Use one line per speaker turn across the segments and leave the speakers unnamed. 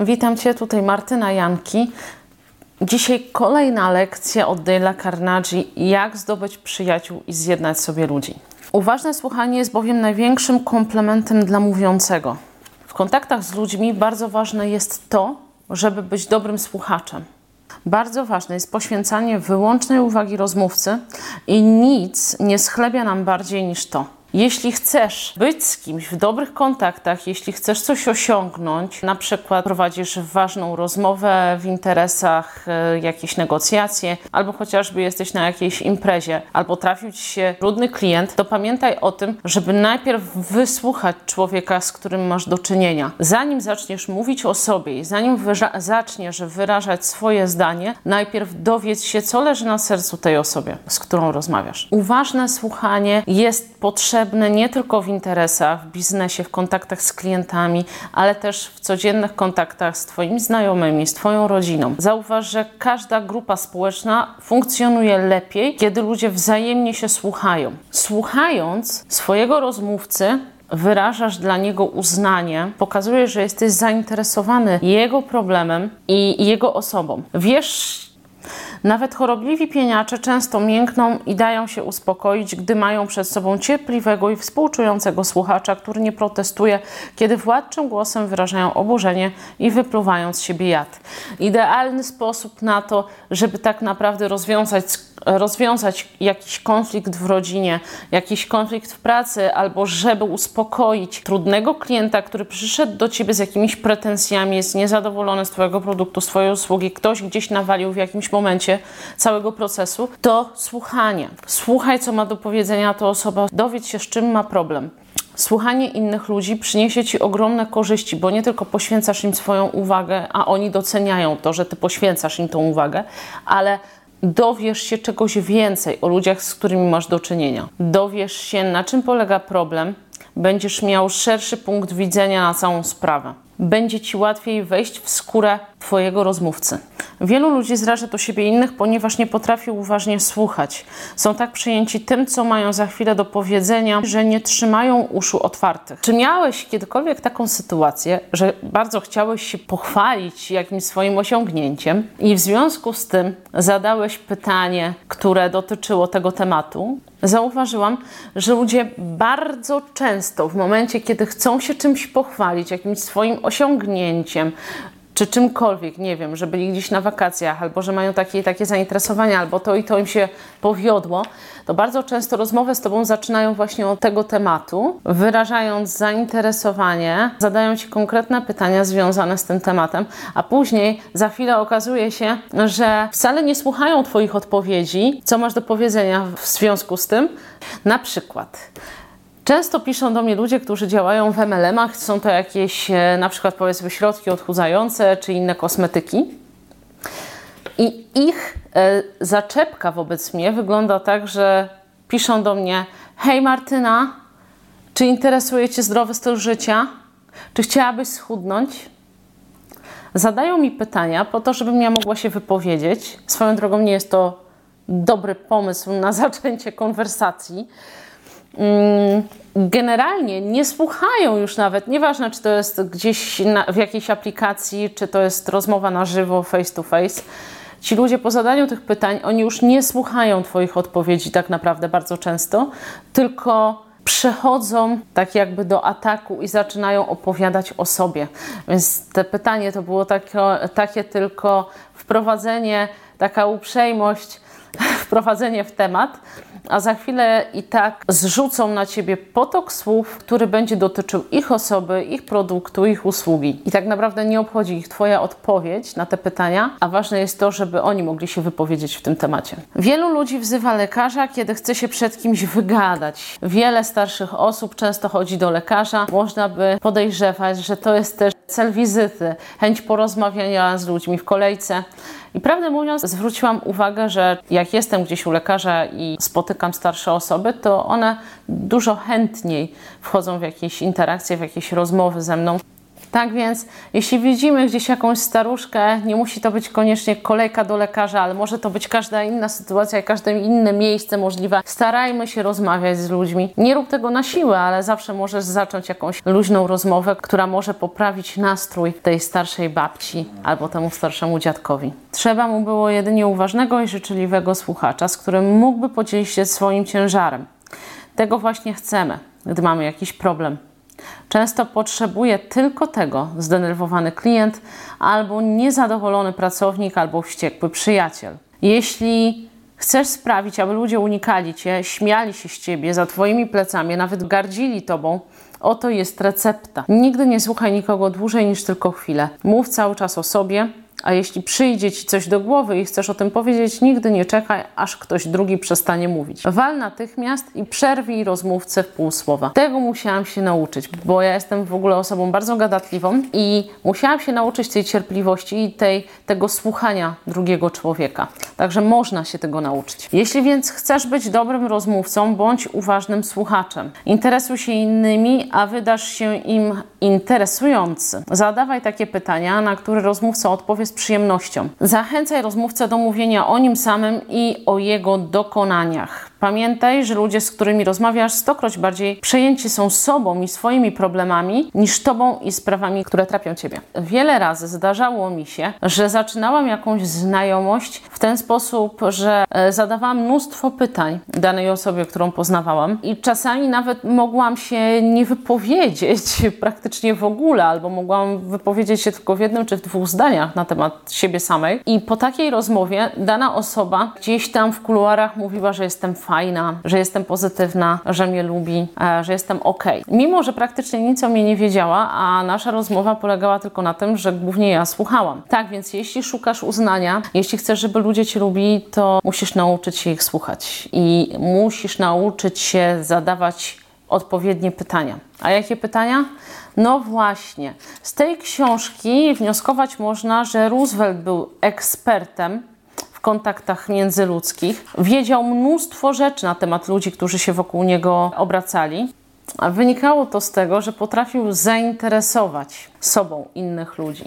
Witam Cię, tutaj Martyna Janki. Dzisiaj kolejna lekcja od Dale'a Carnegie, jak zdobyć przyjaciół i zjednać sobie ludzi. Uważne słuchanie jest bowiem największym komplementem dla mówiącego. W kontaktach z ludźmi bardzo ważne jest to, żeby być dobrym słuchaczem. Bardzo ważne jest poświęcanie wyłącznej uwagi rozmówcy i nic nie schlebia nam bardziej niż to. Jeśli chcesz być z kimś w dobrych kontaktach, jeśli chcesz coś osiągnąć, na przykład prowadzisz ważną rozmowę w interesach, y, jakieś negocjacje, albo chociażby jesteś na jakiejś imprezie, albo trafił ci się trudny klient, to pamiętaj o tym, żeby najpierw wysłuchać człowieka, z którym masz do czynienia. Zanim zaczniesz mówić o sobie i zanim zaczniesz wyrażać swoje zdanie, najpierw dowiedz się, co leży na sercu tej osobie, z którą rozmawiasz. Uważne słuchanie jest potrzebne potrzebne nie tylko w interesach, w biznesie, w kontaktach z klientami, ale też w codziennych kontaktach z Twoimi znajomymi, z Twoją rodziną. Zauważ, że każda grupa społeczna funkcjonuje lepiej, kiedy ludzie wzajemnie się słuchają. Słuchając swojego rozmówcy, wyrażasz dla niego uznanie, pokazujesz, że jesteś zainteresowany jego problemem i jego osobą. Wiesz, nawet chorobliwi pieniacze często miękną i dają się uspokoić, gdy mają przed sobą cierpliwego i współczującego słuchacza, który nie protestuje, kiedy władczym głosem wyrażają oburzenie i wypluwają z siebie jad. Idealny sposób na to, żeby tak naprawdę rozwiązać, rozwiązać jakiś konflikt w rodzinie, jakiś konflikt w pracy, albo żeby uspokoić trudnego klienta, który przyszedł do ciebie z jakimiś pretensjami, jest niezadowolony z Twojego produktu, z Twojej usługi, ktoś gdzieś nawalił w jakimś momencie całego procesu, to słuchanie. Słuchaj, co ma do powiedzenia ta osoba, dowiedz się, z czym ma problem. Słuchanie innych ludzi przyniesie ci ogromne korzyści, bo nie tylko poświęcasz im swoją uwagę, a oni doceniają to, że ty poświęcasz im tą uwagę, ale dowiesz się czegoś więcej o ludziach, z którymi masz do czynienia. Dowiesz się, na czym polega problem, będziesz miał szerszy punkt widzenia na całą sprawę. Będzie ci łatwiej wejść w skórę Twojego rozmówcy. Wielu ludzi zraża do siebie innych, ponieważ nie potrafi uważnie słuchać. Są tak przejęci tym, co mają za chwilę do powiedzenia, że nie trzymają uszu otwartych. Czy miałeś kiedykolwiek taką sytuację, że bardzo chciałeś się pochwalić jakimś swoim osiągnięciem i w związku z tym zadałeś pytanie, które dotyczyło tego tematu? Zauważyłam, że ludzie bardzo często w momencie, kiedy chcą się czymś pochwalić, jakimś swoim osiągnięciem, czy czymkolwiek, nie wiem, że byli gdzieś na wakacjach, albo że mają takie takie zainteresowania, albo to i to im się powiodło, to bardzo często rozmowę z Tobą zaczynają właśnie od tego tematu, wyrażając zainteresowanie, zadają Ci konkretne pytania związane z tym tematem, a później za chwilę okazuje się, że wcale nie słuchają Twoich odpowiedzi, co masz do powiedzenia w związku z tym. Na przykład, Często piszą do mnie ludzie, którzy działają w MLM-ach, są to jakieś e, na przykład powiedzmy środki odchudzające czy inne kosmetyki. I ich e, zaczepka wobec mnie wygląda tak, że piszą do mnie: Hej Martyna, czy interesuje Cię zdrowy styl życia? Czy chciałabyś schudnąć? Zadają mi pytania po to, żebym ja mogła się wypowiedzieć. Swoją drogą nie jest to dobry pomysł na zaczęcie konwersacji generalnie nie słuchają już nawet, nieważne czy to jest gdzieś na, w jakiejś aplikacji, czy to jest rozmowa na żywo, face to face. Ci ludzie po zadaniu tych pytań, oni już nie słuchają Twoich odpowiedzi tak naprawdę bardzo często, tylko przechodzą tak jakby do ataku i zaczynają opowiadać o sobie. Więc te pytanie to było takie, takie tylko wprowadzenie, taka uprzejmość, wprowadzenie w temat, a za chwilę i tak zrzucą na ciebie potok słów, który będzie dotyczył ich osoby, ich produktu, ich usługi. I tak naprawdę nie obchodzi ich Twoja odpowiedź na te pytania, a ważne jest to, żeby oni mogli się wypowiedzieć w tym temacie. Wielu ludzi wzywa lekarza, kiedy chce się przed kimś wygadać. Wiele starszych osób często chodzi do lekarza. Można by podejrzewać, że to jest też cel wizyty, chęć porozmawiania z ludźmi w kolejce. I prawdę mówiąc, zwróciłam uwagę, że jak jestem gdzieś u lekarza i spotykam starsze osoby, to one dużo chętniej wchodzą w jakieś interakcje, w jakieś rozmowy ze mną. Tak więc, jeśli widzimy gdzieś jakąś staruszkę, nie musi to być koniecznie kolejka do lekarza, ale może to być każda inna sytuacja, każde inne miejsce możliwe. Starajmy się rozmawiać z ludźmi. Nie rób tego na siłę, ale zawsze możesz zacząć jakąś luźną rozmowę, która może poprawić nastrój tej starszej babci albo temu starszemu dziadkowi. Trzeba mu było jedynie uważnego i życzliwego słuchacza, z którym mógłby podzielić się swoim ciężarem. Tego właśnie chcemy, gdy mamy jakiś problem. Często potrzebuje tylko tego zdenerwowany klient, albo niezadowolony pracownik, albo wściekły przyjaciel. Jeśli chcesz sprawić, aby ludzie unikali cię, śmiali się z ciebie za twoimi plecami, nawet gardzili tobą, oto jest recepta. Nigdy nie słuchaj nikogo dłużej niż tylko chwilę. Mów cały czas o sobie, a jeśli przyjdzie ci coś do głowy i chcesz o tym powiedzieć, nigdy nie czekaj, aż ktoś drugi przestanie mówić. Wal natychmiast i przerwij rozmówcę w pół słowa. Tego musiałam się nauczyć, bo ja jestem w ogóle osobą bardzo gadatliwą i musiałam się nauczyć tej cierpliwości i tej, tego słuchania drugiego człowieka. Także można się tego nauczyć. Jeśli więc chcesz być dobrym rozmówcą, bądź uważnym słuchaczem. Interesuj się innymi, a wydasz się im interesujący. Zadawaj takie pytania, na które rozmówca odpowie z przyjemnością. Zachęcaj rozmówcę do mówienia o nim samym i o jego dokonaniach. Pamiętaj, że ludzie, z którymi rozmawiasz, stokroć bardziej przejęci są sobą i swoimi problemami niż tobą i sprawami, które trapią ciebie. Wiele razy zdarzało mi się, że zaczynałam jakąś znajomość w ten sposób, że e, zadawałam mnóstwo pytań danej osobie, którą poznawałam, i czasami nawet mogłam się nie wypowiedzieć praktycznie w ogóle, albo mogłam wypowiedzieć się tylko w jednym czy w dwóch zdaniach na temat siebie samej. I po takiej rozmowie dana osoba gdzieś tam w kuluarach mówiła, że jestem fajna, że jestem pozytywna, że mnie lubi, e, że jestem ok. Mimo, że praktycznie nic o mnie nie wiedziała, a nasza rozmowa polegała tylko na tym, że głównie ja słuchałam. Tak więc, jeśli szukasz uznania, jeśli chcesz, żeby ludzie cię lubili, to musisz nauczyć się ich słuchać i musisz nauczyć się zadawać odpowiednie pytania. A jakie pytania? No właśnie, z tej książki wnioskować można, że Roosevelt był ekspertem w kontaktach międzyludzkich. Wiedział mnóstwo rzeczy na temat ludzi, którzy się wokół niego obracali. A wynikało to z tego, że potrafił zainteresować sobą innych ludzi.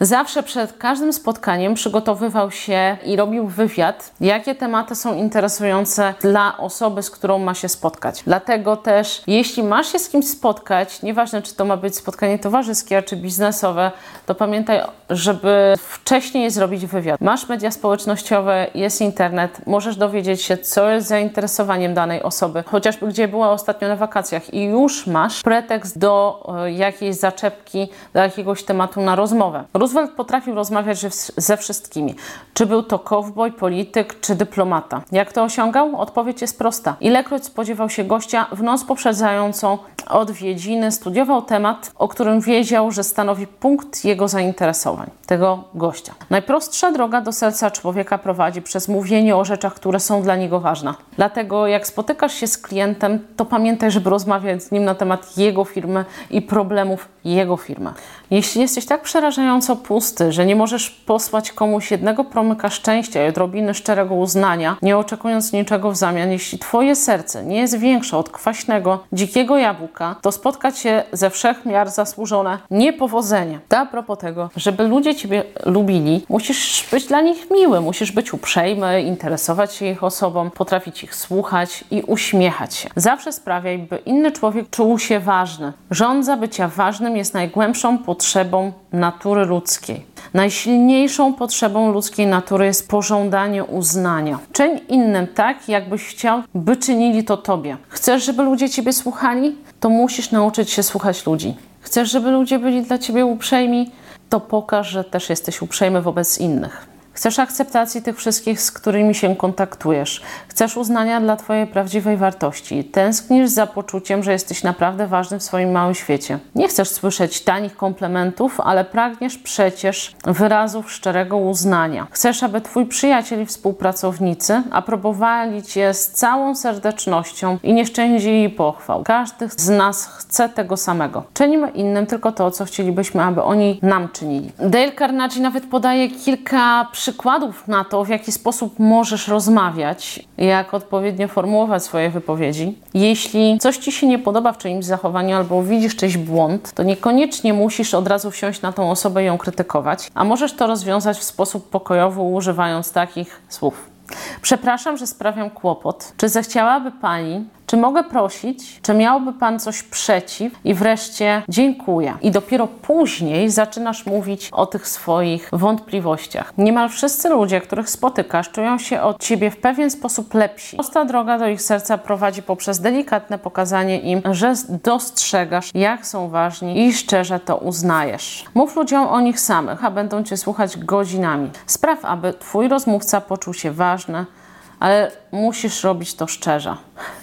Zawsze przed każdym spotkaniem przygotowywał się i robił wywiad, jakie tematy są interesujące dla osoby, z którą ma się spotkać. Dlatego też, jeśli masz się z kimś spotkać, nieważne czy to ma być spotkanie towarzyskie czy biznesowe, to pamiętaj, żeby wcześniej zrobić wywiad. Masz media społecznościowe, jest internet, możesz dowiedzieć się, co jest zainteresowaniem danej osoby, chociażby gdzie była ostatnio na wakacjach i już masz pretekst do e, jakiejś zaczepki, do jakiegoś tematu na rozmowę. Roosevelt potrafił rozmawiać ze wszystkimi. Czy był to kowboj, polityk, czy dyplomata. Jak to osiągał? Odpowiedź jest prosta. Ilekroć spodziewał się gościa w noc poprzedzającą odwiedziny, studiował temat, o którym wiedział, że stanowi punkt jego zainteresowań, tego gościa. Najprostsza droga do serca człowieka prowadzi przez mówienie o rzeczach, które są dla niego ważne. Dlatego jak spotykasz się z klientem, to pamiętaj, żeby rozmawiać z nim na temat jego firmy i problemów jego firmy. Jeśli jesteś tak przerażająco pusty, że nie możesz posłać komuś jednego promyka szczęścia i odrobiny szczerego uznania, nie oczekując niczego w zamian, jeśli twoje serce nie jest większe od kwaśnego, dzikiego jabłka, to spotkać się ze wszech miar zasłużone niepowodzenie. A propos tego, żeby ludzie ciebie lubili, musisz być dla nich miły, musisz być uprzejmy, interesować się ich osobą, potrafić ich słuchać i uśmiechać się. Zawsze sprawiaj, by inny człowiek czuł się ważny. Rządza bycia ważnym jest najgłębszą potrzebą natury ludzkiej. Najsilniejszą potrzebą ludzkiej natury jest pożądanie uznania. Czyń innym tak, jakbyś chciał, by czynili to tobie. Chcesz, żeby ludzie ciebie słuchali? To musisz nauczyć się słuchać ludzi. Chcesz, żeby ludzie byli dla ciebie uprzejmi? To pokaż, że też jesteś uprzejmy wobec innych. Chcesz akceptacji tych wszystkich, z którymi się kontaktujesz. Chcesz uznania dla Twojej prawdziwej wartości. Tęsknisz za poczuciem, że jesteś naprawdę ważny w swoim małym świecie. Nie chcesz słyszeć tanich komplementów, ale pragniesz przecież wyrazów szczerego uznania. Chcesz, aby Twój przyjaciel i współpracownicy aprobowali Cię z całą serdecznością i nie szczędzili pochwał. Każdy z nas chce tego samego. Czynimy innym tylko to, co chcielibyśmy, aby oni nam czynili. Dale Carnegie nawet podaje kilka przykładów przykładów na to, w jaki sposób możesz rozmawiać, jak odpowiednio formułować swoje wypowiedzi. Jeśli coś ci się nie podoba w czyimś zachowaniu albo widzisz czyjś błąd, to niekoniecznie musisz od razu wsiąść na tą osobę i ją krytykować, a możesz to rozwiązać w sposób pokojowy, używając takich słów. Przepraszam, że sprawiam kłopot. Czy zechciałaby Pani, czy mogę prosić, czy miałby Pan coś przeciw? I wreszcie dziękuję. I dopiero później zaczynasz mówić o tych swoich wątpliwościach. Niemal wszyscy ludzie, których spotykasz, czują się od Ciebie w pewien sposób lepsi. Prosta droga do ich serca prowadzi poprzez delikatne pokazanie im, że dostrzegasz, jak są ważni i szczerze to uznajesz. Mów ludziom o nich samych, a będą Cię słuchać godzinami. Spraw, aby Twój rozmówca poczuł się ważny, ale musisz robić to szczerze.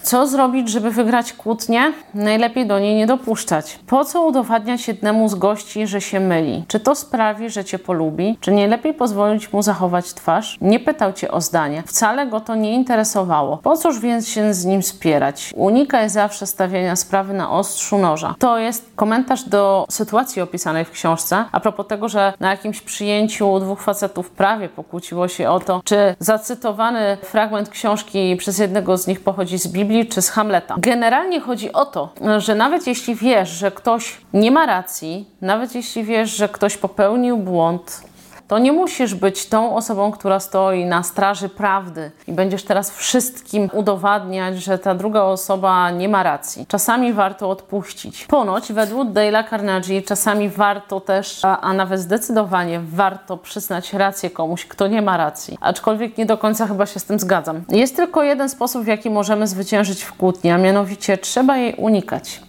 Co zrobić, żeby wygrać kłótnię? Najlepiej do niej nie dopuszczać. Po co udowadniać jednemu z gości, że się myli? Czy to sprawi, że cię polubi? Czy nie lepiej pozwolić mu zachować twarz? Nie pytał cię o zdanie. Wcale go to nie interesowało. Po cóż więc się z nim spierać? Unikaj zawsze stawiania sprawy na ostrzu noża. To jest komentarz do sytuacji opisanej w książce. A propos tego, że na jakimś przyjęciu dwóch facetów prawie pokłóciło się o to, czy zacytowany fragment książki przez jednego z nich pochodzi z Biblii czy z Hamleta. Generalnie chodzi o to, że nawet jeśli wiesz, że ktoś nie ma racji, nawet jeśli wiesz, że ktoś popełnił błąd, to nie musisz być tą osobą, która stoi na straży prawdy i będziesz teraz wszystkim udowadniać, że ta druga osoba nie ma racji. Czasami warto odpuścić. Ponoć, według Dale'a Carnegie, czasami warto też, a, a nawet zdecydowanie warto przyznać rację komuś, kto nie ma racji. Aczkolwiek nie do końca chyba się z tym zgadzam. Jest tylko jeden sposób, w jaki możemy zwyciężyć w kłótni, a mianowicie trzeba jej unikać.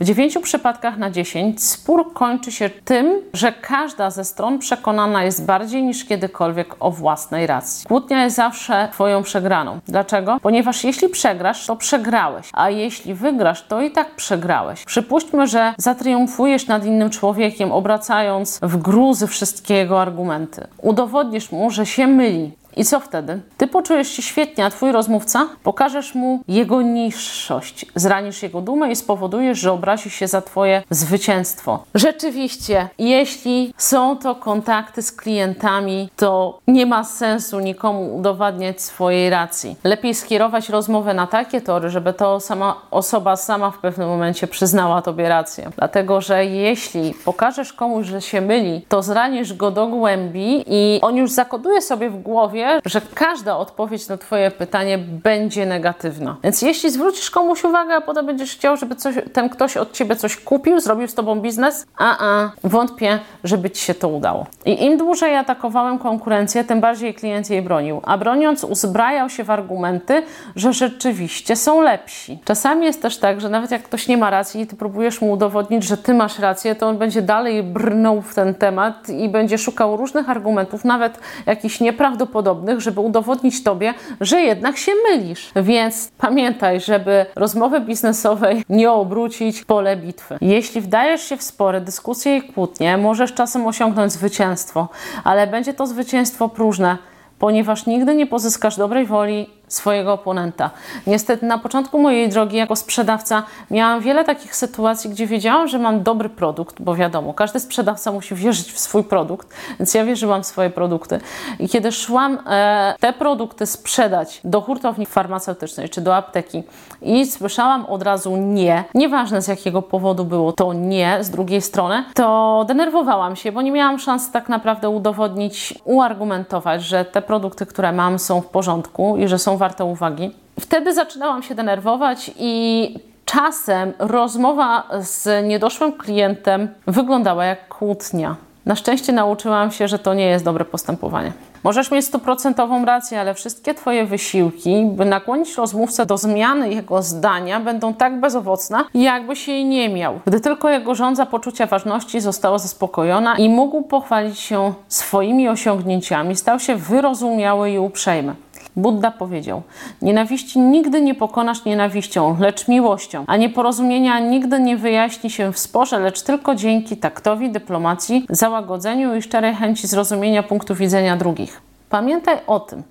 W dziewięciu przypadkach na dziesięć spór kończy się tym, że każda ze stron przekonana jest bardziej niż kiedykolwiek o własnej racji. Kłótnia jest zawsze Twoją przegraną. Dlaczego? Ponieważ jeśli przegrasz, to przegrałeś, a jeśli wygrasz, to i tak przegrałeś. Przypuśćmy, że zatriumfujesz nad innym człowiekiem, obracając w gruzy wszystkie jego argumenty. Udowodnisz mu, że się myli, i co wtedy? Ty poczujesz się świetnie, a twój rozmówca pokażesz mu jego niższość, zranisz jego dumę i spowodujesz, że obrazi się za twoje zwycięstwo. Rzeczywiście, jeśli są to kontakty z klientami, to nie ma sensu nikomu udowadniać swojej racji. Lepiej skierować rozmowę na takie tory, żeby to sama osoba sama w pewnym momencie przyznała tobie rację. Dlatego, że jeśli pokażesz komuś, że się myli, to zranisz go do głębi i on już zakoduje sobie w głowie, że każda odpowiedź na Twoje pytanie będzie negatywna. Więc jeśli zwrócisz komuś uwagę, a potem będziesz chciał, żeby coś, ten ktoś od Ciebie coś kupił, zrobił z Tobą biznes, a, a wątpię, żeby Ci się to udało. I im dłużej atakowałem konkurencję, tym bardziej klient jej bronił. A broniąc, uzbrajał się w argumenty, że rzeczywiście są lepsi. Czasami jest też tak, że nawet jak ktoś nie ma racji i Ty próbujesz mu udowodnić, że Ty masz rację, to on będzie dalej brnął w ten temat i będzie szukał różnych argumentów, nawet jakichś nieprawdopodobnych, podobnych, żeby udowodnić Tobie, że jednak się mylisz. Więc pamiętaj, żeby rozmowy biznesowej nie obrócić pole bitwy. Jeśli wdajesz się w spory, dyskusje i kłótnie, możesz czasem osiągnąć zwycięstwo, ale będzie to zwycięstwo próżne, ponieważ nigdy nie pozyskasz dobrej woli swojego oponenta. Niestety na początku mojej drogi jako sprzedawca miałam wiele takich sytuacji, gdzie wiedziałam, że mam dobry produkt, bo wiadomo, każdy sprzedawca musi wierzyć w swój produkt, więc ja wierzyłam w swoje produkty. I kiedy szłam e, te produkty sprzedać do hurtowni farmaceutycznej czy do apteki i słyszałam od razu nie, nieważne z jakiego powodu było to nie z drugiej strony, to denerwowałam się, bo nie miałam szansy tak naprawdę udowodnić, uargumentować, że te produkty, które mam są w porządku i że są warte uwagi. Wtedy zaczynałam się denerwować i czasem rozmowa z niedoszłym klientem wyglądała jak kłótnia. Na szczęście nauczyłam się, że to nie jest dobre postępowanie. Możesz mieć stuprocentową rację, ale wszystkie Twoje wysiłki, by nakłonić rozmówcę do zmiany jego zdania, będą tak bezowocne, jakbyś jej nie miał. Gdy tylko jego żądza poczucia ważności została zaspokojona i mógł pochwalić się swoimi osiągnięciami, stał się wyrozumiały i uprzejmy. Buddha powiedział: Nienawiści nigdy nie pokonasz nienawiścią, lecz miłością, a nieporozumienia nigdy nie wyjaśni się w sporze, lecz tylko dzięki taktowi, dyplomacji, załagodzeniu i szczerej chęci zrozumienia punktu widzenia drugich. Pamiętaj o tym,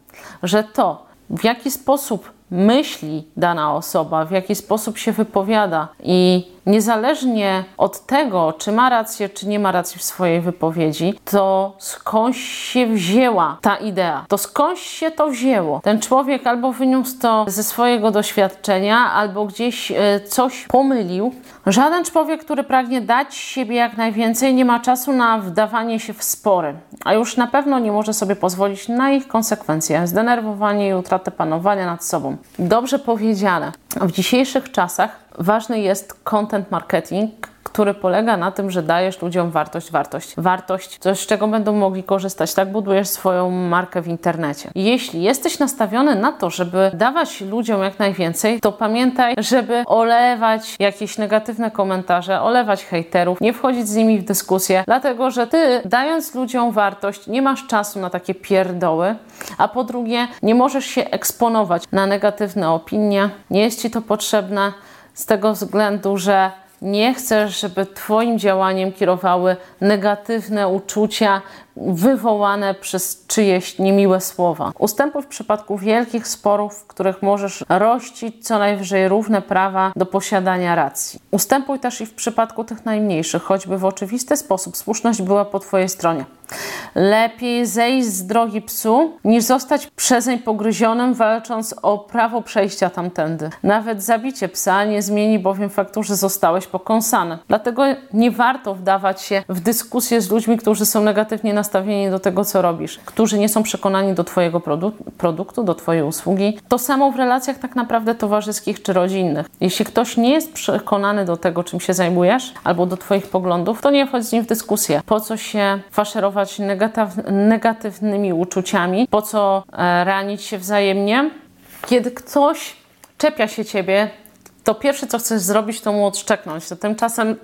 że to, w jaki sposób myśli dana osoba, w jaki sposób się wypowiada i niezależnie od tego, czy ma rację, czy nie ma racji w swojej wypowiedzi, to skądś się wzięła ta idea, to skądś się to wzięło. Ten człowiek albo wyniósł to ze swojego doświadczenia, albo gdzieś e, coś pomylił. Żaden człowiek, który pragnie dać siebie jak najwięcej, nie ma czasu na wdawanie się w spory, a już na pewno nie może sobie pozwolić na ich konsekwencje, zdenerwowanie i utratę panowania nad sobą. Dobrze powiedziane. W dzisiejszych czasach ważny jest content marketing, który polega na tym, że dajesz ludziom wartość, wartość, wartość, coś z czego będą mogli korzystać. Tak budujesz swoją markę w internecie. Jeśli jesteś nastawiony na to, żeby dawać ludziom jak najwięcej, to pamiętaj, żeby olewać jakieś negatywne komentarze, olewać hejterów, nie wchodzić z nimi w dyskusję, dlatego że ty dając ludziom wartość, nie masz czasu na takie pierdoły, a po drugie, nie możesz się eksponować na negatywne opinie, nie jest ci to potrzebne z tego względu, że nie chcesz, żeby Twoim działaniem kierowały negatywne uczucia wywołane przez czyjeś niemiłe słowa. Ustępuj w przypadku wielkich sporów, w których możesz rościć co najwyżej równe prawa do posiadania racji. Ustępuj też i w przypadku tych najmniejszych, choćby w oczywisty sposób słuszność była po Twojej stronie. Lepiej zejść z drogi psu, niż zostać przezeń pogryzionym, walcząc o prawo przejścia tamtędy. Nawet zabicie psa nie zmieni bowiem faktu, że zostałeś pokąsany. Dlatego nie warto wdawać się w dyskusję z ludźmi, którzy są negatywnie nastawieni do tego, co robisz, którzy nie są przekonani do Twojego produ produktu, do Twojej usługi. To samo w relacjach tak naprawdę towarzyskich czy rodzinnych. Jeśli ktoś nie jest przekonany do tego, czym się zajmujesz, albo do Twoich poglądów, to nie wchodź z nim w dyskusję. Po co się faszerować negatywnymi uczuciami, po co e, ranić się wzajemnie. Kiedy ktoś czepia się ciebie, to pierwsze, co chcesz zrobić, to mu odszczeknąć. To tymczasem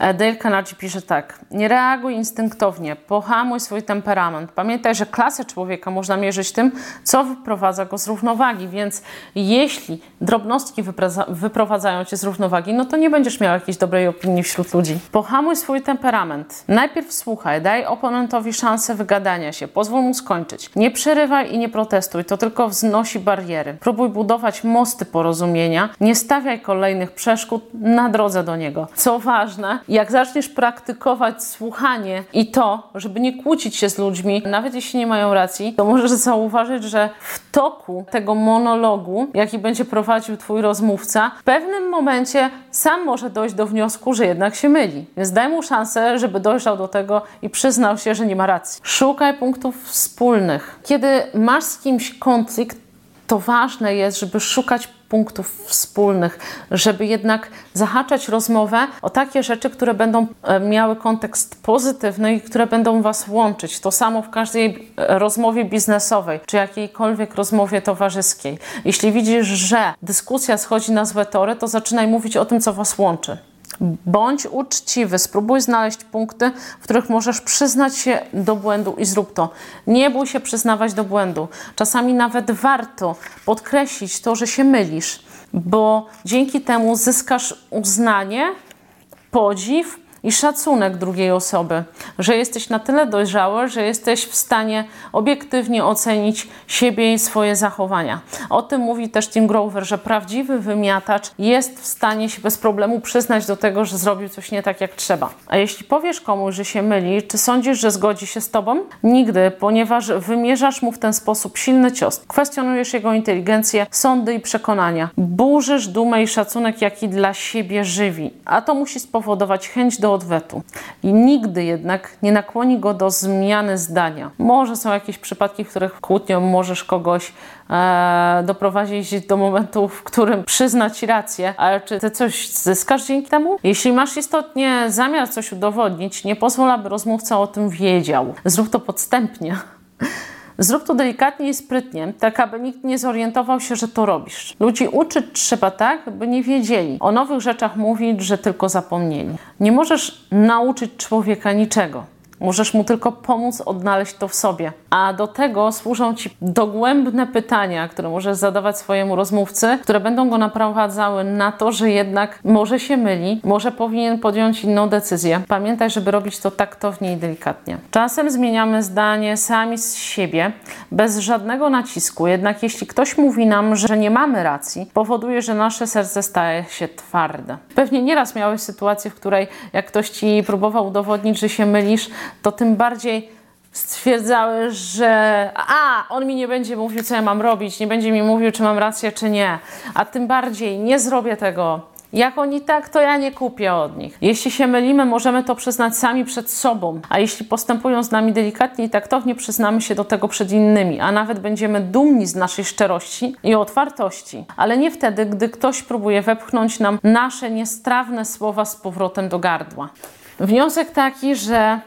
Dale Carnegie pisze tak: Nie reaguj instynktownie, pohamuj swój temperament. Pamiętaj, że klasę człowieka można mierzyć tym, co wyprowadza go z równowagi, więc jeśli drobnostki wyprowadzają cię z równowagi, no to nie będziesz miał jakiejś dobrej opinii wśród ludzi. Pohamuj swój temperament. Najpierw słuchaj, daj oponentowi szansę wygadania się, pozwól mu skończyć. Nie przerywaj i nie protestuj, to tylko wznosi bariery. Próbuj budować mosty porozumienia, nie stawiaj kolejnych przeszkód na drodze do niego. Co ważne, jak zaczniesz praktykować słuchanie i to, żeby nie kłócić się z ludźmi, nawet jeśli nie mają racji, to możesz zauważyć, że w toku tego monologu, jaki będzie prowadził twój rozmówca, w pewnym momencie sam może dojść do wniosku, że jednak się myli. Więc daj mu szansę, żeby dojrzał do tego i przyznał się, że nie ma racji. Szukaj punktów wspólnych. Kiedy masz z kimś konflikt, to ważne jest, żeby szukać punktów wspólnych, żeby jednak zahaczać rozmowę o takie rzeczy, które będą e, miały kontekst pozytywny i które będą Was łączyć. To samo w każdej e, rozmowie biznesowej, czy jakiejkolwiek rozmowie towarzyskiej. Jeśli widzisz, że dyskusja schodzi na złe tory, to zaczynaj mówić o tym, co Was łączy. Bądź uczciwy, spróbuj znaleźć punkty, w których możesz przyznać się do błędu i zrób to. Nie bój się przyznawać do błędu. Czasami nawet warto podkreślić to, że się mylisz, bo dzięki temu zyskasz uznanie, podziw i szacunek drugiej osoby, że jesteś na tyle dojrzały, że jesteś w stanie obiektywnie ocenić siebie i swoje zachowania. O tym mówi też Tim Grover, że prawdziwy wymiatacz jest w stanie się bez problemu przyznać do tego, że zrobił coś nie tak jak trzeba. A jeśli powiesz komuś, że się myli, czy sądzisz, że zgodzi się z tobą? Nigdy, ponieważ wymierzasz mu w ten sposób silny cios. Kwestionujesz jego inteligencję, sądy i przekonania. Burzysz dumę i szacunek, jaki dla siebie żywi. A to musi spowodować chęć odwetu. I nigdy jednak nie nakłoni go do zmiany zdania. Może są jakieś przypadki, w których kłótnią możesz kogoś e, doprowadzić do momentu, w którym przyzna ci rację, ale czy ty coś zyskasz dzięki temu? Jeśli masz istotnie zamiar coś udowodnić, nie pozwól, aby rozmówca o tym wiedział. Zrób to podstępnie. Zrób to delikatnie i sprytnie, tak aby nikt nie zorientował się, że to robisz. Ludzi uczyć trzeba tak, by nie wiedzieli. O nowych rzeczach mówić, że tylko zapomnieli. Nie możesz nauczyć człowieka niczego. Możesz mu tylko pomóc odnaleźć to w sobie. A do tego służą ci dogłębne pytania, które możesz zadawać swojemu rozmówcy, które będą go naprowadzały na to, że jednak może się myli, może powinien podjąć inną decyzję. Pamiętaj, żeby robić to taktownie i delikatnie. Czasem zmieniamy zdanie sami z siebie, bez żadnego nacisku. Jednak jeśli ktoś mówi nam, że nie mamy racji, powoduje, że nasze serce staje się twarde. Pewnie nieraz miałeś sytuację, w której jak ktoś ci próbował udowodnić, że się mylisz, to tym bardziej stwierdzały, że a, on mi nie będzie mówił, co ja mam robić, nie będzie mi mówił, czy mam rację, czy nie, a tym bardziej nie zrobię tego. Jak oni tak, to ja nie kupię od nich. Jeśli się mylimy, możemy to przyznać sami przed sobą, a jeśli postępują z nami delikatnie i taktownie, przyznamy się do tego przed innymi, a nawet będziemy dumni z naszej szczerości i otwartości, ale nie wtedy, gdy ktoś próbuje wepchnąć nam nasze niestrawne słowa z powrotem do gardła. Wniosek taki, że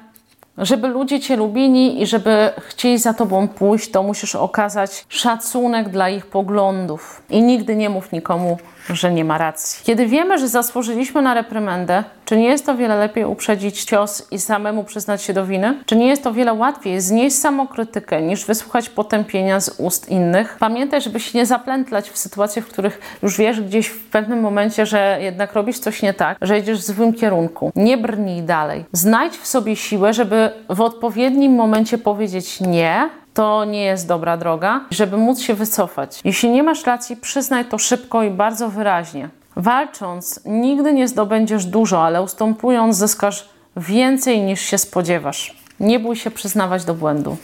żeby ludzie Cię lubili i żeby chcieli za Tobą pójść, to musisz okazać szacunek dla ich poglądów. I nigdy nie mów nikomu, że nie ma racji. Kiedy wiemy, że zasłużyliśmy na reprymendę, czy nie jest to wiele lepiej uprzedzić cios i samemu przyznać się do winy? Czy nie jest to wiele łatwiej znieść samokrytykę, niż wysłuchać potępienia z ust innych? Pamiętaj, żeby się nie zaplętlać w sytuacje, w których już wiesz gdzieś w pewnym momencie, że jednak robisz coś nie tak, że idziesz w złym kierunku. Nie brnij dalej. Znajdź w sobie siłę, żeby w odpowiednim momencie powiedzieć nie, to nie jest dobra droga, żeby móc się wycofać. Jeśli nie masz racji, przyznaj to szybko i bardzo wyraźnie. Walcząc, nigdy nie zdobędziesz dużo, ale ustępując, zyskasz więcej niż się spodziewasz. Nie bój się przyznawać do błędu.